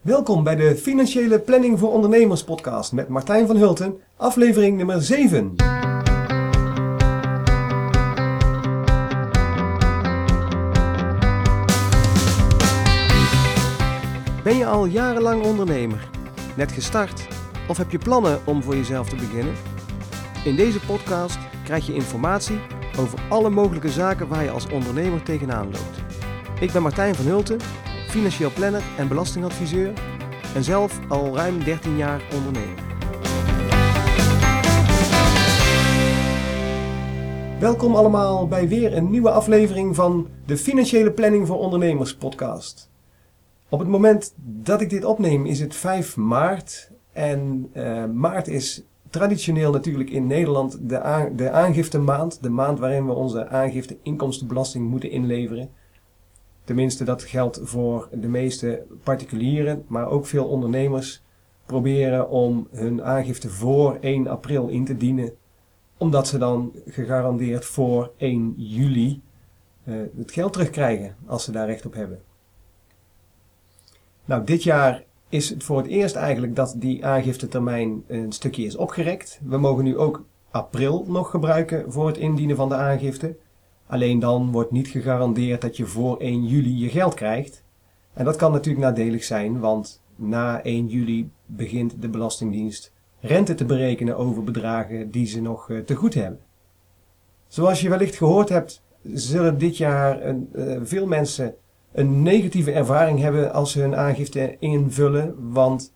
Welkom bij de Financiële Planning voor Ondernemers podcast met Martijn van Hulten, aflevering nummer 7. Ben je al jarenlang ondernemer? Net gestart? Of heb je plannen om voor jezelf te beginnen? In deze podcast krijg je informatie over alle mogelijke zaken waar je als ondernemer tegenaan loopt. Ik ben Martijn van Hulten, financieel planner en belastingadviseur en zelf al ruim 13 jaar ondernemer. Welkom allemaal bij weer een nieuwe aflevering van de Financiële Planning voor Ondernemers podcast. Op het moment dat ik dit opneem is het 5 maart en uh, maart is traditioneel natuurlijk in Nederland de, aan, de aangiftemaand, de maand waarin we onze aangifte inkomstenbelasting moeten inleveren. Tenminste, dat geldt voor de meeste particulieren, maar ook veel ondernemers proberen om hun aangifte voor 1 april in te dienen, omdat ze dan gegarandeerd voor 1 juli uh, het geld terugkrijgen als ze daar recht op hebben. Nou, dit jaar is het voor het eerst eigenlijk dat die aangiftetermijn een stukje is opgerekt. We mogen nu ook april nog gebruiken voor het indienen van de aangifte. Alleen dan wordt niet gegarandeerd dat je voor 1 juli je geld krijgt. En dat kan natuurlijk nadelig zijn, want na 1 juli begint de Belastingdienst rente te berekenen over bedragen die ze nog te goed hebben. Zoals je wellicht gehoord hebt, zullen dit jaar een, uh, veel mensen een negatieve ervaring hebben als ze hun aangifte invullen, want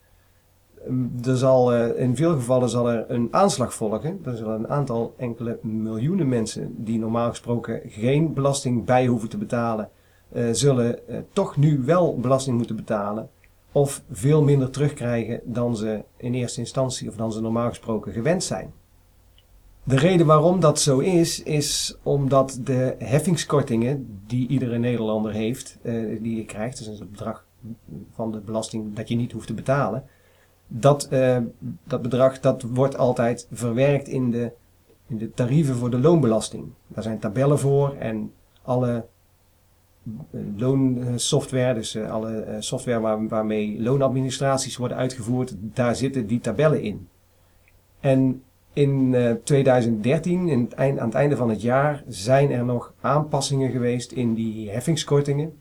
er zal, uh, in veel gevallen zal er een aanslag volgen. Er zullen een aantal enkele miljoenen mensen die normaal gesproken geen belasting bij hoeven te betalen, uh, zullen toch nu wel belasting moeten betalen. Of veel minder terugkrijgen dan ze in eerste instantie of dan ze normaal gesproken gewend zijn. De reden waarom dat zo is, is omdat de heffingskortingen die iedere Nederlander heeft, die je krijgt, dus het bedrag van de belasting dat je niet hoeft te betalen, dat, uh, dat bedrag dat wordt altijd verwerkt in de, in de tarieven voor de loonbelasting. Daar zijn tabellen voor en alle loonsoftware, dus uh, alle software waar, waarmee loonadministraties worden uitgevoerd, daar zitten die tabellen in. En in 2013, in het eind, aan het einde van het jaar, zijn er nog aanpassingen geweest in die heffingskortingen.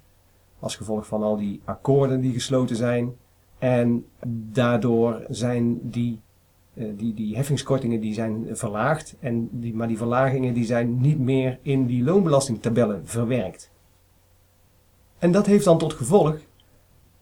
Als gevolg van al die akkoorden die gesloten zijn. En daardoor zijn die, uh, die, die heffingskortingen die zijn verlaagd. En die, maar die verlagingen die zijn niet meer in die loonbelastingtabellen verwerkt. En dat heeft dan tot gevolg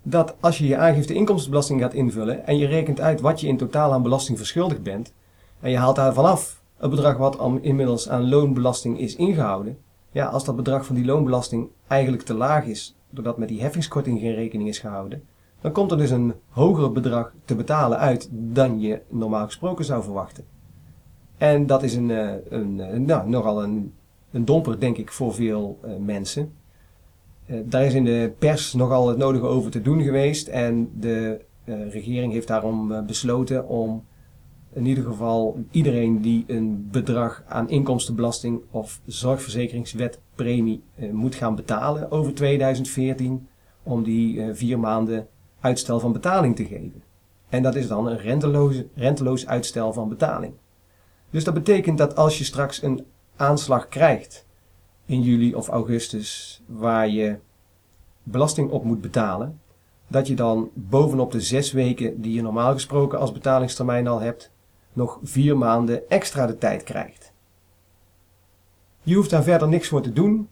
dat als je je aangifte inkomstenbelasting gaat invullen en je rekent uit wat je in totaal aan belasting verschuldigd bent, en je haalt daar vanaf het bedrag wat inmiddels aan loonbelasting is ingehouden, ja, als dat bedrag van die loonbelasting eigenlijk te laag is, doordat met die heffingskorting geen rekening is gehouden, dan komt er dus een hoger bedrag te betalen uit dan je normaal gesproken zou verwachten. En dat is een, een, een nou, nogal een, een domper, denk ik, voor veel uh, mensen. Daar is in de pers nogal het nodige over te doen geweest en de regering heeft daarom besloten om in ieder geval iedereen die een bedrag aan inkomstenbelasting of zorgverzekeringswetpremie moet gaan betalen over 2014, om die vier maanden uitstel van betaling te geven. En dat is dan een renteloos, renteloos uitstel van betaling. Dus dat betekent dat als je straks een aanslag krijgt in juli of augustus waar je belasting op moet betalen, dat je dan bovenop de zes weken die je normaal gesproken als betalingstermijn al hebt, nog vier maanden extra de tijd krijgt. Je hoeft daar verder niks voor te doen.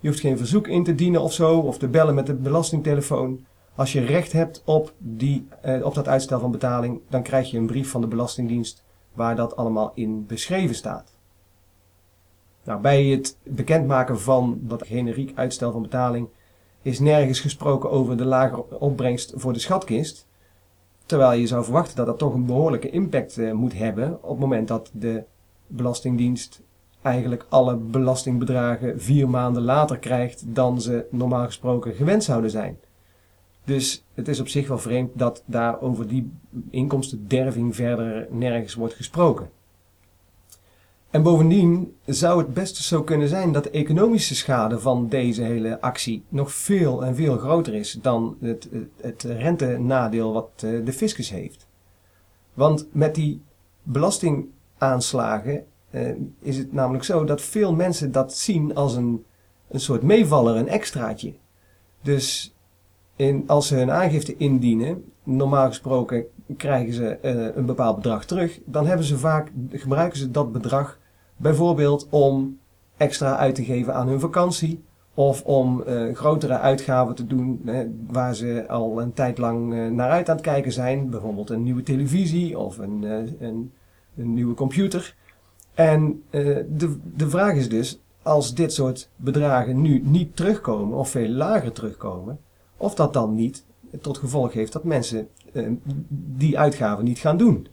Je hoeft geen verzoek in te dienen of zo, of te bellen met de belastingtelefoon. Als je recht hebt op, die, eh, op dat uitstel van betaling, dan krijg je een brief van de Belastingdienst waar dat allemaal in beschreven staat. Nou, bij het bekendmaken van dat generiek uitstel van betaling is nergens gesproken over de lagere opbrengst voor de schatkist. Terwijl je zou verwachten dat dat toch een behoorlijke impact uh, moet hebben op het moment dat de Belastingdienst eigenlijk alle belastingbedragen vier maanden later krijgt dan ze normaal gesproken gewend zouden zijn. Dus het is op zich wel vreemd dat daar over die inkomstenderving verder nergens wordt gesproken. En bovendien zou het best zo kunnen zijn dat de economische schade van deze hele actie nog veel en veel groter is dan het, het rentenadeel wat eh, de fiscus heeft. Want met die belastingaanslagen eh, is het namelijk zo dat veel mensen dat zien als een, een soort meevaller, een extraatje. Dus als ze hun aangifte indienen, normaal gesproken krijgen ze uh, een bepaald bedrag terug, dan hebben ze vaak, gebruiken ze dat bedrag bijvoorbeeld om extra uit te geven aan hun vakantie of om uh, grotere uitgaven te doen waar ze al een tijd lang uh, naar uit aan het kijken zijn, bijvoorbeeld een nieuwe televisie of een, een, een nieuwe computer. En de, de vraag is dus, als dit soort bedragen nu niet terugkomen of veel lager terugkomen, of dat dan niet tot gevolg heeft dat mensen uh, die uitgaven niet gaan doen.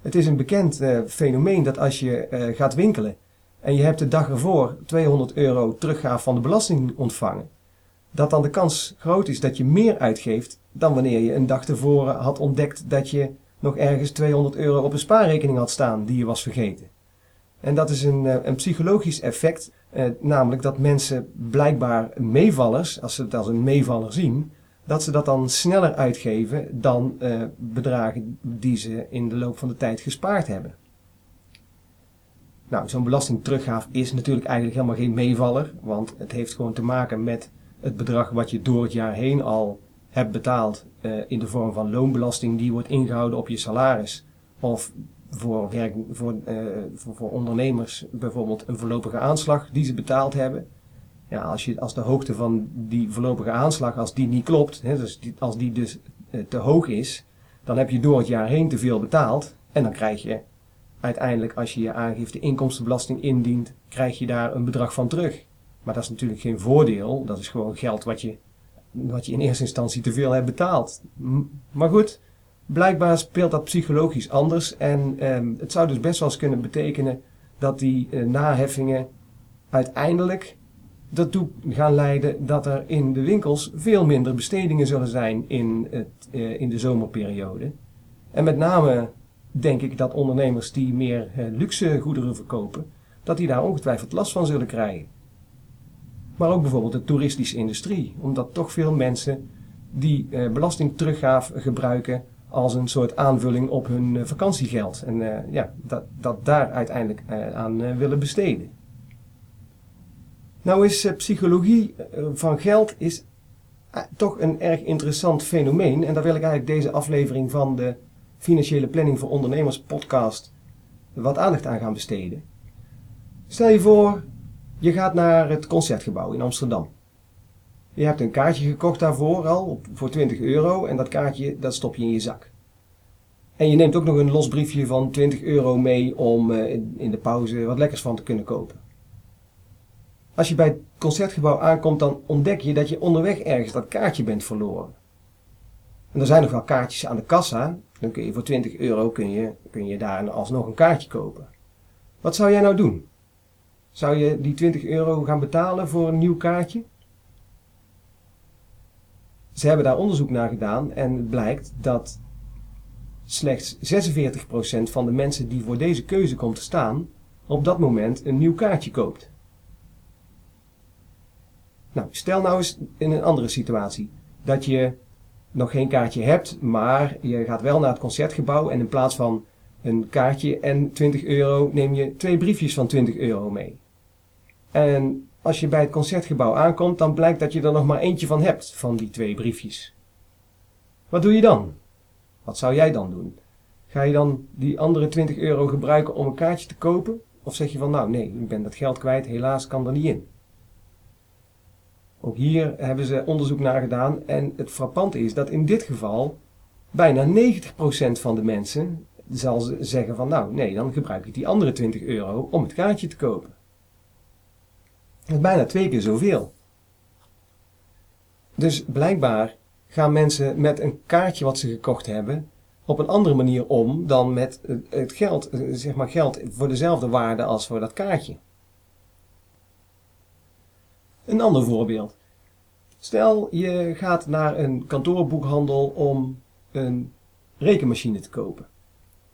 Het is een bekend uh, fenomeen dat als je uh, gaat winkelen en je hebt de dag ervoor 200 euro teruggaaf van de belasting ontvangen, dat dan de kans groot is dat je meer uitgeeft dan wanneer je een dag tevoren had ontdekt dat je nog ergens 200 euro op een spaarrekening had staan die je was vergeten. En dat is een, een psychologisch effect eh, namelijk dat mensen blijkbaar meevallers, als ze het als een meevaller zien, dat ze dat dan sneller uitgeven dan eh, bedragen die ze in de loop van de tijd gespaard hebben. Nou, zo'n belastingteruggaaf is natuurlijk eigenlijk helemaal geen meevaller, want het heeft gewoon te maken met het bedrag wat je door het jaar heen al hebt betaald uh, in de vorm van loonbelasting die wordt ingehouden op je salaris. Of voor, werk, voor, uh, voor, voor, ondernemers bijvoorbeeld een voorlopige aanslag die ze betaald hebben. Ja, als, je, als de hoogte van die voorlopige aanslag, als die niet klopt, hè, dus als die dus uh, te hoog is, dan heb je door het jaar heen te veel betaald. En dan krijg je uiteindelijk, als je je aangifte inkomstenbelasting indient, krijg je daar een bedrag van terug. Maar dat is natuurlijk geen voordeel, dat is gewoon geld wat je, wat je in eerste instantie te veel hebt betaald. Maar goed, Blijkbaar speelt dat psychologisch anders en um, het zou dus best wel eens kunnen betekenen dat die uh, naheffingen uiteindelijk ertoe gaan leiden dat er in de winkels veel minder bestedingen zullen zijn in, het, uh, in de zomerperiode. En met name denk ik dat ondernemers die meer uh, luxe goederen verkopen, dat die daar ongetwijfeld last van zullen krijgen. Maar ook bijvoorbeeld de toeristische industrie, omdat toch veel mensen die belastingteruggaaf gebruiken als een soort aanvulling op hun uh, vakantiegeld. En uh, ja, dat, dat daar uiteindelijk uh, aan willen besteden. Nou is psychologie van geld is toch een erg interessant fenomeen. En daar wil ik eigenlijk deze aflevering van de Financiële Planning voor Ondernemers podcast wat aandacht aan gaan besteden. Stel je voor, je gaat naar het Concertgebouw in Amsterdam. Je hebt een kaartje gekocht daarvoor al, voor 20 euro, en dat kaartje dat stop je in je zak. En je neemt ook nog een los briefje van 20 euro mee om uh, in de pauze wat lekkers van te kunnen kopen. Als je bij het concertgebouw aankomt, dan ontdek je dat je onderweg ergens dat kaartje bent verloren. En er zijn nog wel kaartjes aan de kassa. Dan kun je voor 20 euro kun je, kun je daar alsnog een kaartje kopen. Wat zou jij nou doen? Zou je die 20 euro gaan betalen voor een nieuw kaartje? Ze hebben daar onderzoek naar gedaan en het blijkt dat slechts 46% van de mensen die voor deze keuze komt te staan, op dat moment een nieuw kaartje koopt. Nou, stel nou eens in een andere situatie. Dat je nog geen kaartje hebt, maar je gaat wel naar het concertgebouw en in plaats van een kaartje en 20 euro neem je twee briefjes van 20 euro mee. En als je bij het concertgebouw aankomt, dan blijkt dat je er nog maar eentje van hebt, van die twee briefjes. Wat doe je dan? Wat zou jij dan doen? Ga je dan die andere 20 euro gebruiken om een kaartje te kopen? Of zeg je van nou nee, ik ben dat geld kwijt, helaas kan er niet in. Ook hier hebben ze onderzoek naar gedaan en het frappante is dat in dit geval bijna 90% van de mensen zal zeggen van nou nee, dan gebruik ik die andere 20 euro om het kaartje te kopen. Dat is bijna twee keer zoveel. Dus blijkbaar gaan mensen met een kaartje wat ze gekocht hebben op een andere manier om dan met het geld, zeg maar geld voor dezelfde waarde als voor dat kaartje. Een ander voorbeeld. Stel je gaat naar een kantoorboekhandel om een rekenmachine te kopen.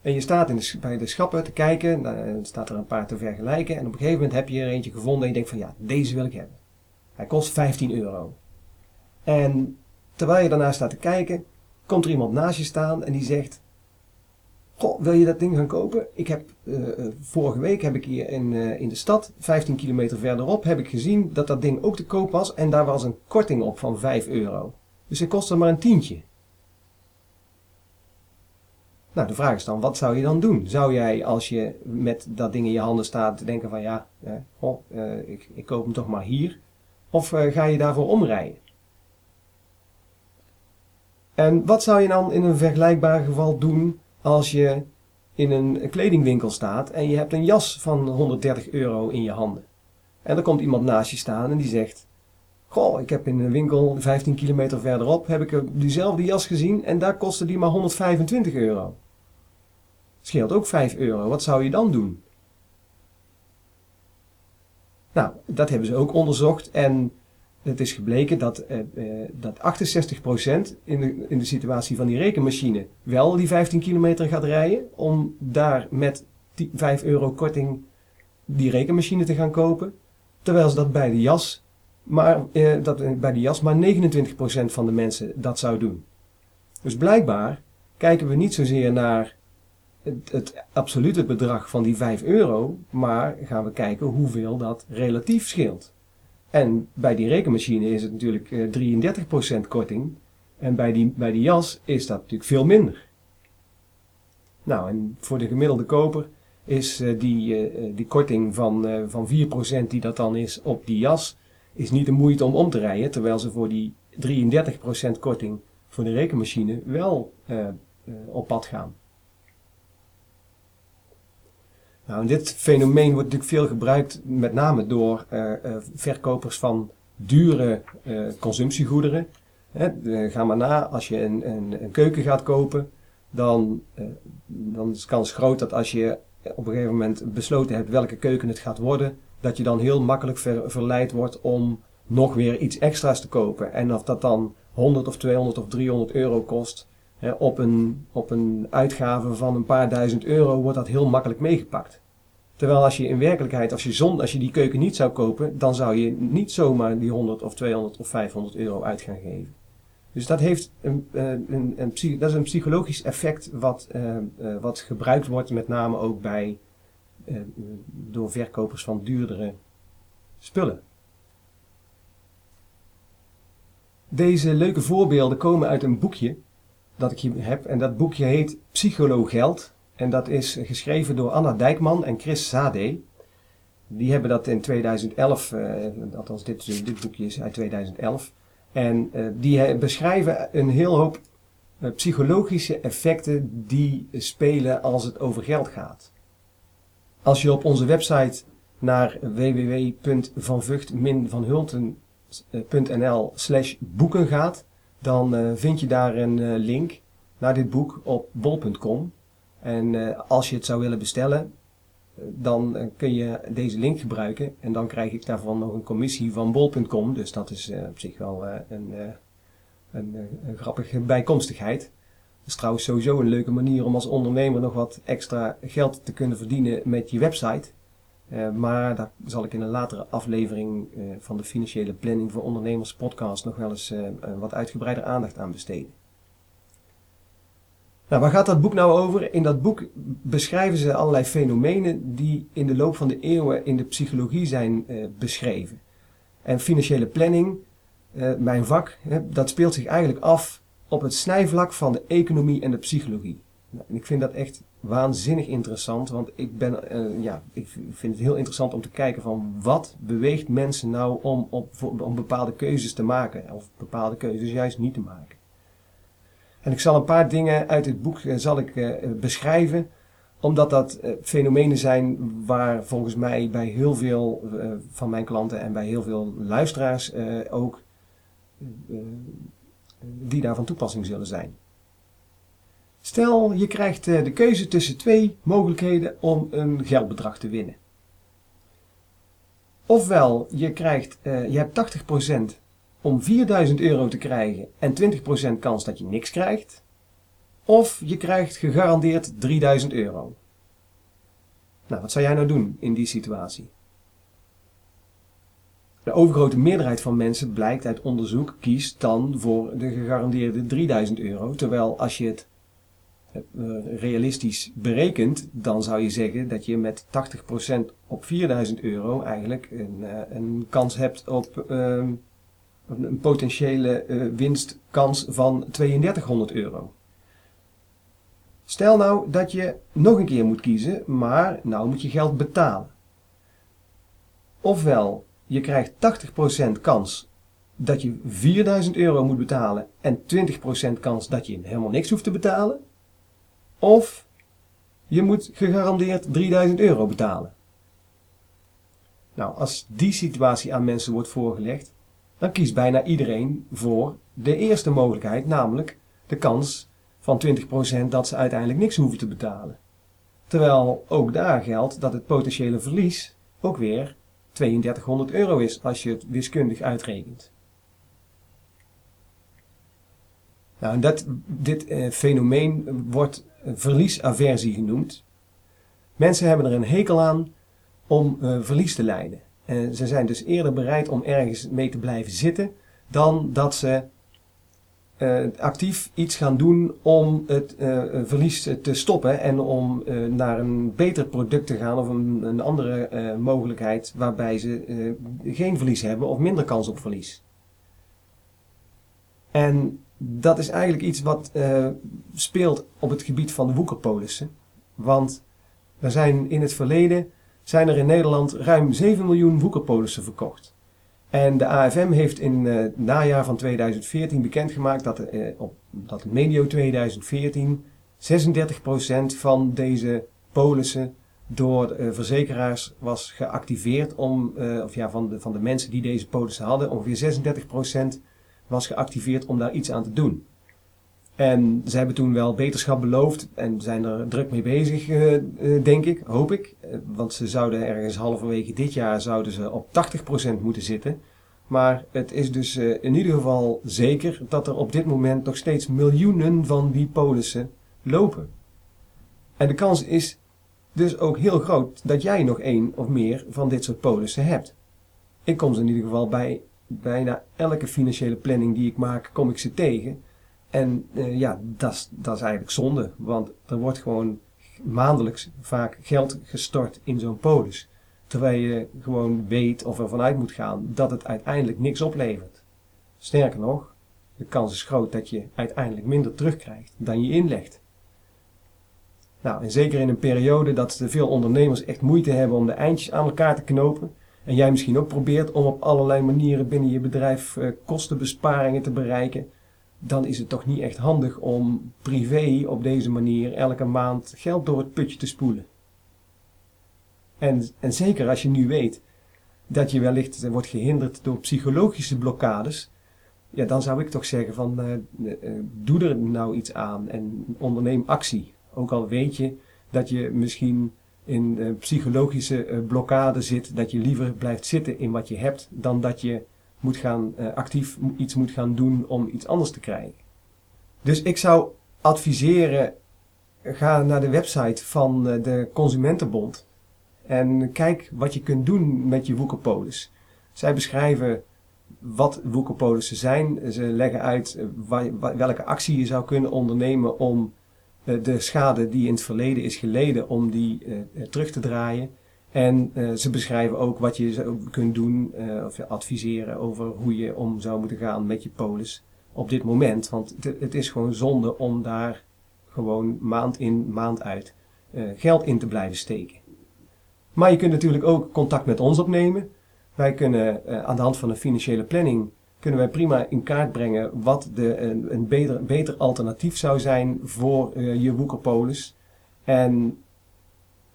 En je staat in bij de schappen te kijken, dan staat er een paar te vergelijken. En op een gegeven moment heb je er eentje gevonden en je denkt van ja, deze wil ik hebben. Hij kost 15 euro. En terwijl je daarna staat te kijken, komt er iemand naast je staan en die zegt: Goh, wil je dat ding gaan kopen? Ik heb, uh, vorige week heb ik hier in, in de stad, 15 kilometer verderop, heb ik gezien dat dat ding ook te koop was. En daar was een korting op van 5 euro. Dus het kostte maar een tientje. Nou, de vraag is dan, wat zou je dan doen? Zou jij, als je met dat ding in je handen staat, denken van ja, oh, ik, ik koop hem toch maar hier? Of ga je daarvoor omrijden? En wat zou je dan in een vergelijkbaar geval doen als je in een kledingwinkel staat en je hebt een jas van 130 euro in je handen? En er komt iemand naast je staan en die zegt: Goh, ik heb in een winkel 15 kilometer verderop heb ik diezelfde jas gezien en daar kostte die maar 125 euro. Scheelt ook 5 euro. Wat zou je dan doen? Nou, dat hebben ze ook onderzocht en het is gebleken dat, uh, uh, dat 68% in de, in de situatie van die rekenmachine wel die 15 kilometer gaat rijden. Om daar met 5 euro korting die rekenmachine te gaan kopen. Terwijl ze dat bij de jas maar, uh, dat bij de jas maar 29% van de mensen dat zou doen. Dus blijkbaar kijken we niet zozeer naar het, het, absolute bedrag van die 5 euro, maar gaan we kijken hoeveel dat relatief scheelt. En bij die rekenmachine is het natuurlijk 33% eh, korting. En bij die, bij die jas is dat natuurlijk veel minder. Nou, en voor de gemiddelde koper is uh, die, uh, die korting van, van 4% die dat dan is op die jas, is niet de moeite om om te rijden. Terwijl ze voor die 33% korting voor de rekenmachine wel op pad gaan. Nou, dit fenomeen wordt natuurlijk veel gebruikt, met name door uh, uh, verkopers van dure uh, consumptiegoederen. Hè, ga maar na, als je een, een, een keuken gaat kopen, dan, dan is de kans groot dat als je op een gegeven moment besloten hebt welke keuken het gaat worden, dat je dan heel makkelijk ver, verleid wordt om nog weer iets extra's te kopen. En of dat dan 100 of 200 of 300 euro kost, op, een, op een uitgave van een paar duizend euro wordt dat heel makkelijk meegepakt. Terwijl als je in werkelijkheid, als je, zon, als je die keuken niet zou kopen, dan zou je niet zomaar die 100 of 200 of 500 euro uit gaan geven. Dus dat, heeft een, eh, een, een, dat is een psychologisch effect wat, uh, uh, wat gebruikt wordt, met name ook bij, door verkopers van duurdere spullen. Deze leuke voorbeelden komen uit een boekje dat ik hier heb. En dat boekje heet Psychologeld. En dat is geschreven door Anna Dijkman en Chris Sade. Die hebben dat in 2011, uh, althans dit, dit boekje is uit 2011. En uh, die beschrijven een heel hoop psychologische effecten die spelen als het over geld gaat. Als je op onze website naar www.vanvucht-vanhulten.nl slash boeken gaat, dan uh, vind je daar een uh, link naar dit boek op bol.com. En uh, als je het zou willen bestellen, dan kun je deze link gebruiken. En dan krijg ik daarvan nog een commissie van bol.com. Dus dat is op zich wel een, een, een, grappige bijkomstigheid. Dat is trouwens sowieso een leuke manier om als ondernemer nog wat extra geld te kunnen verdienen met je website. Uh, maar daar zal ik in een latere aflevering uh, van de Financiële Planning voor Ondernemers podcast nog wel eens uh, wat uitgebreider aandacht aan besteden. Nou, waar gaat dat boek nou over? In dat boek beschrijven ze allerlei fenomenen die in de loop van de eeuwen in de psychologie zijn beschreven. En financiële planning, mijn vak, dat speelt zich eigenlijk af op het snijvlak van de economie en de psychologie. Nou, ik vind dat echt waanzinnig interessant, want ik, ben, uh, ja, ik vind het heel interessant om te kijken van wat beweegt mensen nou om, op, om bepaalde keuzes te maken of bepaalde keuzes juist niet te maken. En ik zal een paar dingen uit het boek uh, zal ik, uh, beschrijven, omdat dat fenomenen zijn waar volgens mij bij heel veel van mijn klanten en bij heel veel luisteraars ook die daar van toepassing zullen zijn. Stel, je krijgt eh, de keuze tussen twee mogelijkheden om een geldbedrag te winnen. Ofwel, je, krijgt, uh, je hebt 80% om 4000 euro te krijgen en 20% kans dat je niks krijgt. Of je krijgt gegarandeerd 3000 euro. Nou, wat zou jij nou doen in die situatie? De overgrote meerderheid van mensen blijkt uit onderzoek kiest dan voor de gegarandeerde 3000 euro. Terwijl als je het realistisch berekent, dan zou je zeggen dat je met 80% op 4000 euro eigenlijk een, eh, een kans hebt op uh, een potentiële uh, winstkans van 3200 euro. Stel nou dat je nog een keer moet kiezen, maar nou moet je geld betalen. Ofwel, je krijgt 80% kans dat je 4000 euro moet betalen en 20% kans dat je helemaal niks hoeft te betalen. Of je moet gegarandeerd 3000 euro betalen. Nou, als die situatie aan mensen wordt voorgelegd, dan kiest bijna iedereen voor de eerste mogelijkheid, namelijk de kans van 20% dat ze uiteindelijk niks hoeven te betalen. Terwijl ook daar geldt dat het potentiële verlies ook weer 3200 euro is als je het wiskundig uitrekent. Nou, dat, dit eh, fenomeen wordt verliesaversie genoemd. Mensen hebben er een hekel aan om uh, verlies te lijden. En ze zijn dus eerder bereid om ergens mee te blijven zitten dan dat ze uh, actief iets gaan doen om het verlies te stoppen en om naar een beter product te gaan of een, een andere mogelijkheid waarbij ze geen verlies hebben of minder kans op verlies. En dat is eigenlijk iets wat speelt op het gebied van woekerpolissen. Want er zijn in het verleden zijn er in Nederland ruim 7 miljoen woekerpolissen verkocht. En de AFM heeft in uh, het najaar van 2014 bekendgemaakt dat, uh, op, dat medio 2014 36% van deze polissen door verzekeraars was geactiveerd om, of ja, van de, van de mensen die deze polissen hadden, ongeveer 36% was geactiveerd om daar iets aan te doen. En ze hebben toen wel beterschap beloofd en zijn er druk mee bezig, uh, uh, denk ik, hoop ik. Uh, want ze zouden ergens halverwege dit jaar zouden ze op 80% moeten zitten. Maar het is dus in ieder geval zeker dat er op dit moment nog steeds miljoenen van die polissen lopen. En de kans is dus ook heel groot dat jij nog één of meer van dit soort polissen hebt. Ik kom ze in ieder geval bij bijna elke financiële planning die ik maak, kom ik ze tegen. En uh, ja, dat is eigenlijk zonde, want er wordt gewoon maandelijks vaak geld gestort in zo'n polis. Terwijl je gewoon weet of ervan uit moet gaan dat het uiteindelijk niks oplevert. Sterker nog, de kans is groot dat je uiteindelijk minder terugkrijgt dan je inlegt. Nou, en zeker in een periode dat veel ondernemers echt moeite hebben om de eindjes aan elkaar te knopen. En jij misschien ook probeert om op allerlei manieren binnen je bedrijf uh, kostenbesparingen te bereiken dan is het toch niet echt handig om privé op deze manier elke maand geld door het putje te spoelen. En, en zeker als je nu weet dat je wellicht wordt gehinderd door psychologische blokkades, ja, dan zou ik toch zeggen van uh, doe er nou iets aan en onderneem actie. Ook al weet je dat je misschien in uh, psychologische blokkade zit, dat je liever blijft zitten in wat je hebt dan dat je moet gaan, uh, actief iets moet gaan doen om iets anders te krijgen. Dus ik zou adviseren, ga naar de website van de Consumentenbond en kijk wat je kunt doen met je woekerpolis. Zij beschrijven wat woekerpolissen zijn. Ze leggen uit welke actie je zou kunnen ondernemen om de schade die in het verleden is geleden, om die terug te draaien. En ze beschrijven ook wat je kunt doen of adviseren over hoe je om zou moeten gaan met je polis op dit moment. Want het, is gewoon zonde om daar gewoon maand in, maand uit geld in te blijven steken. Maar je kunt natuurlijk ook contact met ons opnemen. Wij kunnen aan de hand van een financiële planning kunnen wij prima in kaart brengen wat de, een, beter, beter alternatief zou zijn voor je woekerpolis. En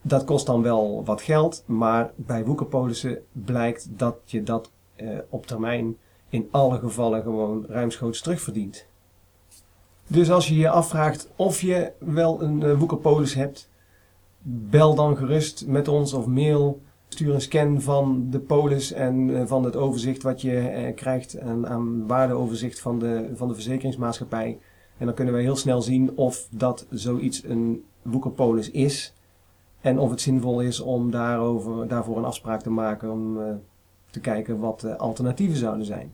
dat kost dan wel wat geld, maar bij woekerpolissen blijkt dat je dat eh, op termijn in alle gevallen gewoon ruimschoots terugverdient. Dus als je je afvraagt of je wel een uh, woekerpolis hebt, bel dan gerust met ons of mail. Stuur een scan van de polis en uh, van het overzicht wat je uh, krijgt aan, aan waardeoverzicht van de, van de verzekeringsmaatschappij. En dan kunnen we heel snel zien of dat zoiets een woekerpolis is. En of het zinvol is om daarover, daarvoor een afspraak te maken om uh, te kijken wat de alternatieven zouden zijn.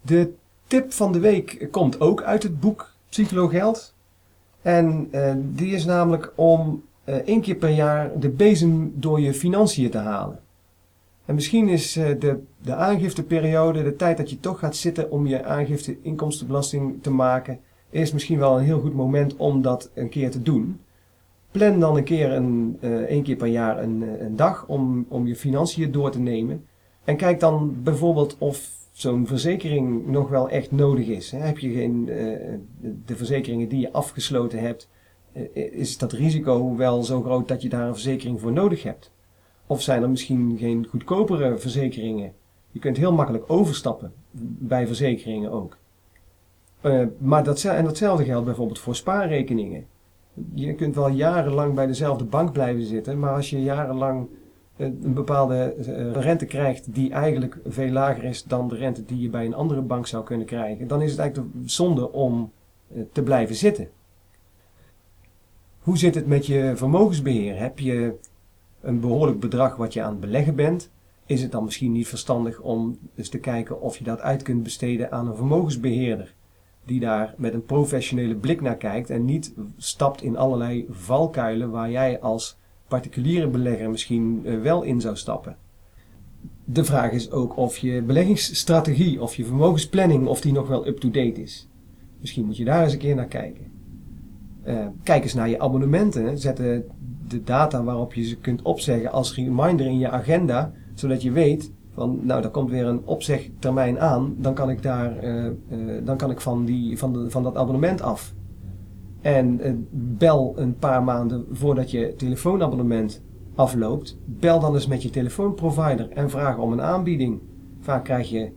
De tip van de week komt ook uit het boek Psychologeld. En uh, die is namelijk om één keer per jaar de bezem door je financiën te halen. En misschien is uh, de, de aangifteperiode, de tijd dat je toch gaat zitten om je aangifte inkomstenbelasting te maken, is misschien wel een heel goed moment om dat een keer te doen. Plan dan een keer een, uh, één keer per jaar een, een dag om, om je financiën door te nemen. En kijk dan bijvoorbeeld of zo'n verzekering nog wel echt nodig is. Heb je geen, de verzekeringen die je afgesloten hebt, is dat risico wel zo groot dat je daar een verzekering voor nodig hebt? Of zijn er misschien geen goedkopere verzekeringen? Je kunt heel makkelijk overstappen bij verzekeringen ook. Uh, maar en datzelfde geldt bijvoorbeeld voor spaarrekeningen. Je kunt wel jarenlang bij dezelfde bank blijven zitten, maar als je jarenlang een bepaalde rente krijgt die eigenlijk veel lager is dan de rente die je bij een andere bank zou kunnen krijgen, dan is het eigenlijk zonde om te blijven zitten. Hoe zit het met je vermogensbeheer? Heb je een behoorlijk bedrag wat je aan het beleggen bent? Is het dan misschien niet verstandig om eens te kijken of je dat uit kunt besteden aan een vermogensbeheerder? Die daar met een professionele blik naar kijkt en niet stapt in allerlei valkuilen waar jij als particuliere belegger misschien uh, wel in zou stappen. De vraag is ook of je beleggingsstrategie of je vermogensplanning of die nog wel up-to-date is. Misschien moet je daar eens een keer naar kijken. Uh, kijk eens naar je abonnementen. Zet de, de, data waarop je ze kunt opzeggen als reminder in je agenda, zodat je weet van, nou, daar komt weer een opzegtermijn aan, dan kan ik daar, uh, dan kan ik van, die, van, de, van dat abonnement af. En bel een paar maanden voordat je telefoonabonnement afloopt. Bel dan eens met je telefoonprovider en vraag om een aanbieding. Vaak krijg je,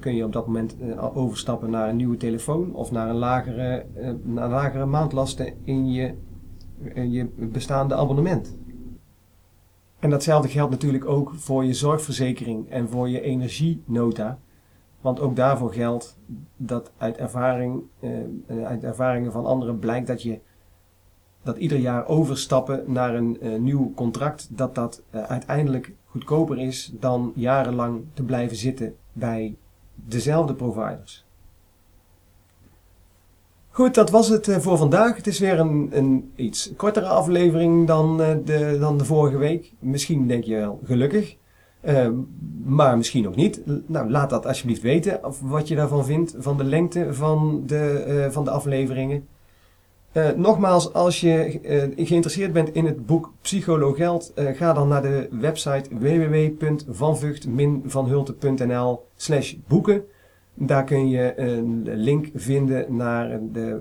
kun je op dat moment uh, overstappen naar een nieuwe telefoon of naar een lagere, naar lagere maandlasten in je, in je bestaande abonnement. En datzelfde geldt natuurlijk ook voor je zorgverzekering en voor je energienota. Want ook daarvoor geldt dat uit, ervaring, uit ervaringen van anderen blijkt dat je dat ieder jaar overstappen naar een nieuw contract, dat dat uiteindelijk goedkoper is dan jarenlang te blijven zitten bij dezelfde providers. Goed, dat was het voor vandaag. Het is weer een, een iets kortere aflevering dan, de, dan de vorige week. Misschien denk je wel gelukkig. Uh, maar misschien ook niet. Nou, laat dat alsjeblieft weten wat je daarvan vindt, van de lengte van de, uh, van de afleveringen. Uh, nogmaals, als je geïnteresseerd bent in het boek Psychologeld, ga dan naar de website www.vanvucht-vanhulte.nl slash boeken. Daar kun je een link vinden naar, de,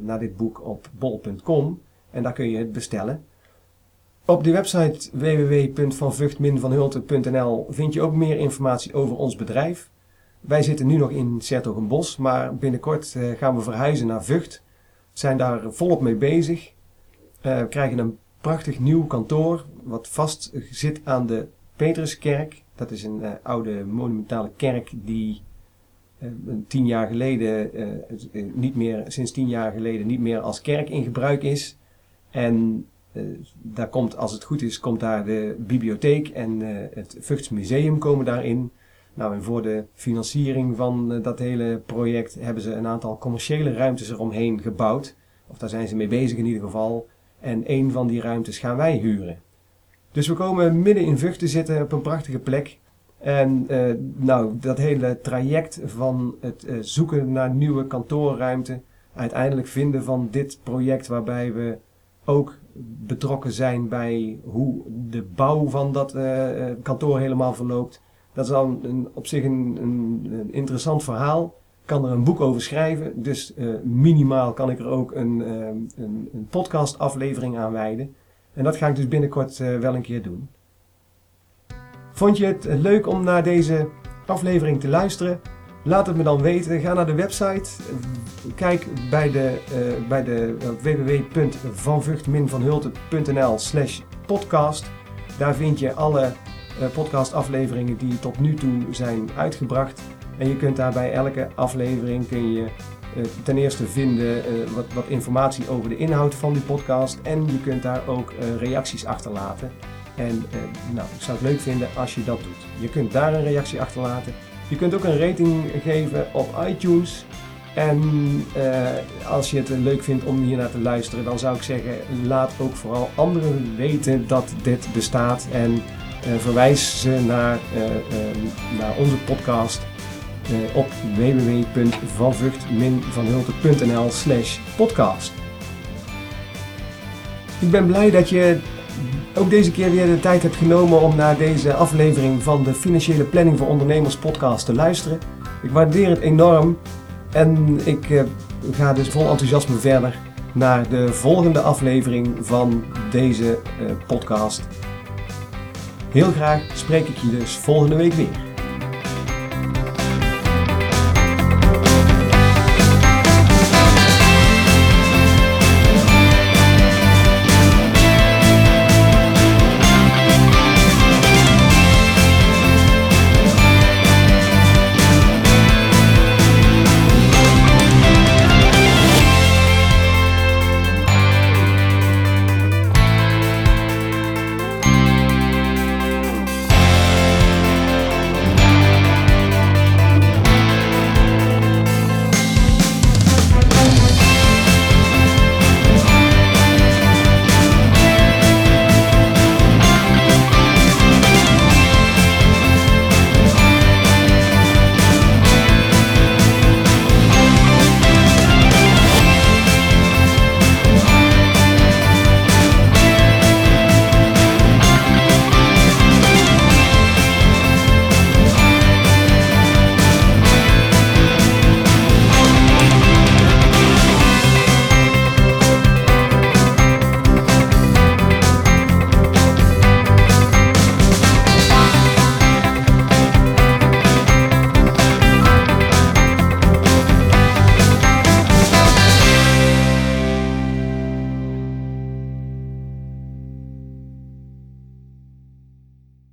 naar dit boek op bol.com en daar kun je het bestellen. Op de website www.vanvucht-vanhulte.nl vind je ook meer informatie over ons bedrijf. Wij zitten nu nog in Sertogenbos, maar binnenkort gaan we verhuizen naar Vught. Zijn daar volop mee bezig. Uh, we krijgen een prachtig nieuw kantoor, wat vast zit aan de Petruskerk. Dat is een uh, oude monumentale kerk die tien jaar geleden, niet meer, sinds tien jaar geleden niet meer als kerk in gebruik is. En daar komt, als het goed is, komt daar de bibliotheek en het Vugtsmuseum komen daarin. Nou, en voor de financiering van uh, dat hele project hebben ze een aantal commerciële ruimtes eromheen gebouwd. Of daar zijn ze mee bezig in ieder geval. En een van die ruimtes gaan wij huren. Dus we komen midden in Vught te zitten op een prachtige plek. En nou, dat hele traject van het zoeken naar nieuwe kantoorruimte, uiteindelijk vinden van dit project waarbij we ook betrokken zijn bij hoe de bouw van dat kantoor helemaal verloopt. Dat is dan op zich een, een, interessant verhaal. Kan er een boek over schrijven. Dus uh, minimaal kan ik er ook een, een, een podcast aflevering aan wijden. En dat ga ik dus binnenkort wel een keer doen. Vond je het leuk om naar deze aflevering te luisteren? Laat het me dan weten. Ga naar de website. Kijk bij de, uh, bij de www.vanvucht-vanhulte.nl slash podcast. Daar vind je alle podcastafleveringen die tot nu toe zijn uitgebracht. En je kunt daar bij elke aflevering kun je uh, ten eerste vinden uh, wat, wat, informatie over de inhoud van die podcast. En je kunt daar ook reacties achterlaten. En nou, ik zou het leuk vinden als je dat doet. Je kunt daar een reactie achterlaten. Je kunt ook een rating geven op iTunes. En als je het leuk vindt om hier naar te luisteren, dan zou ik zeggen: laat ook vooral anderen weten dat dit bestaat. En verwijs ze naar, naar onze podcast uh, op www.vanvucht-vanhulte.nl slash podcast. Ik ben blij dat je ook deze keer weer de tijd hebt genomen om naar deze aflevering van de Financiële Planning voor Ondernemers podcast te luisteren. Ik waardeer het enorm en ik ga dus vol enthousiasme verder naar de volgende aflevering van deze podcast. Heel graag spreek ik je dus volgende week weer.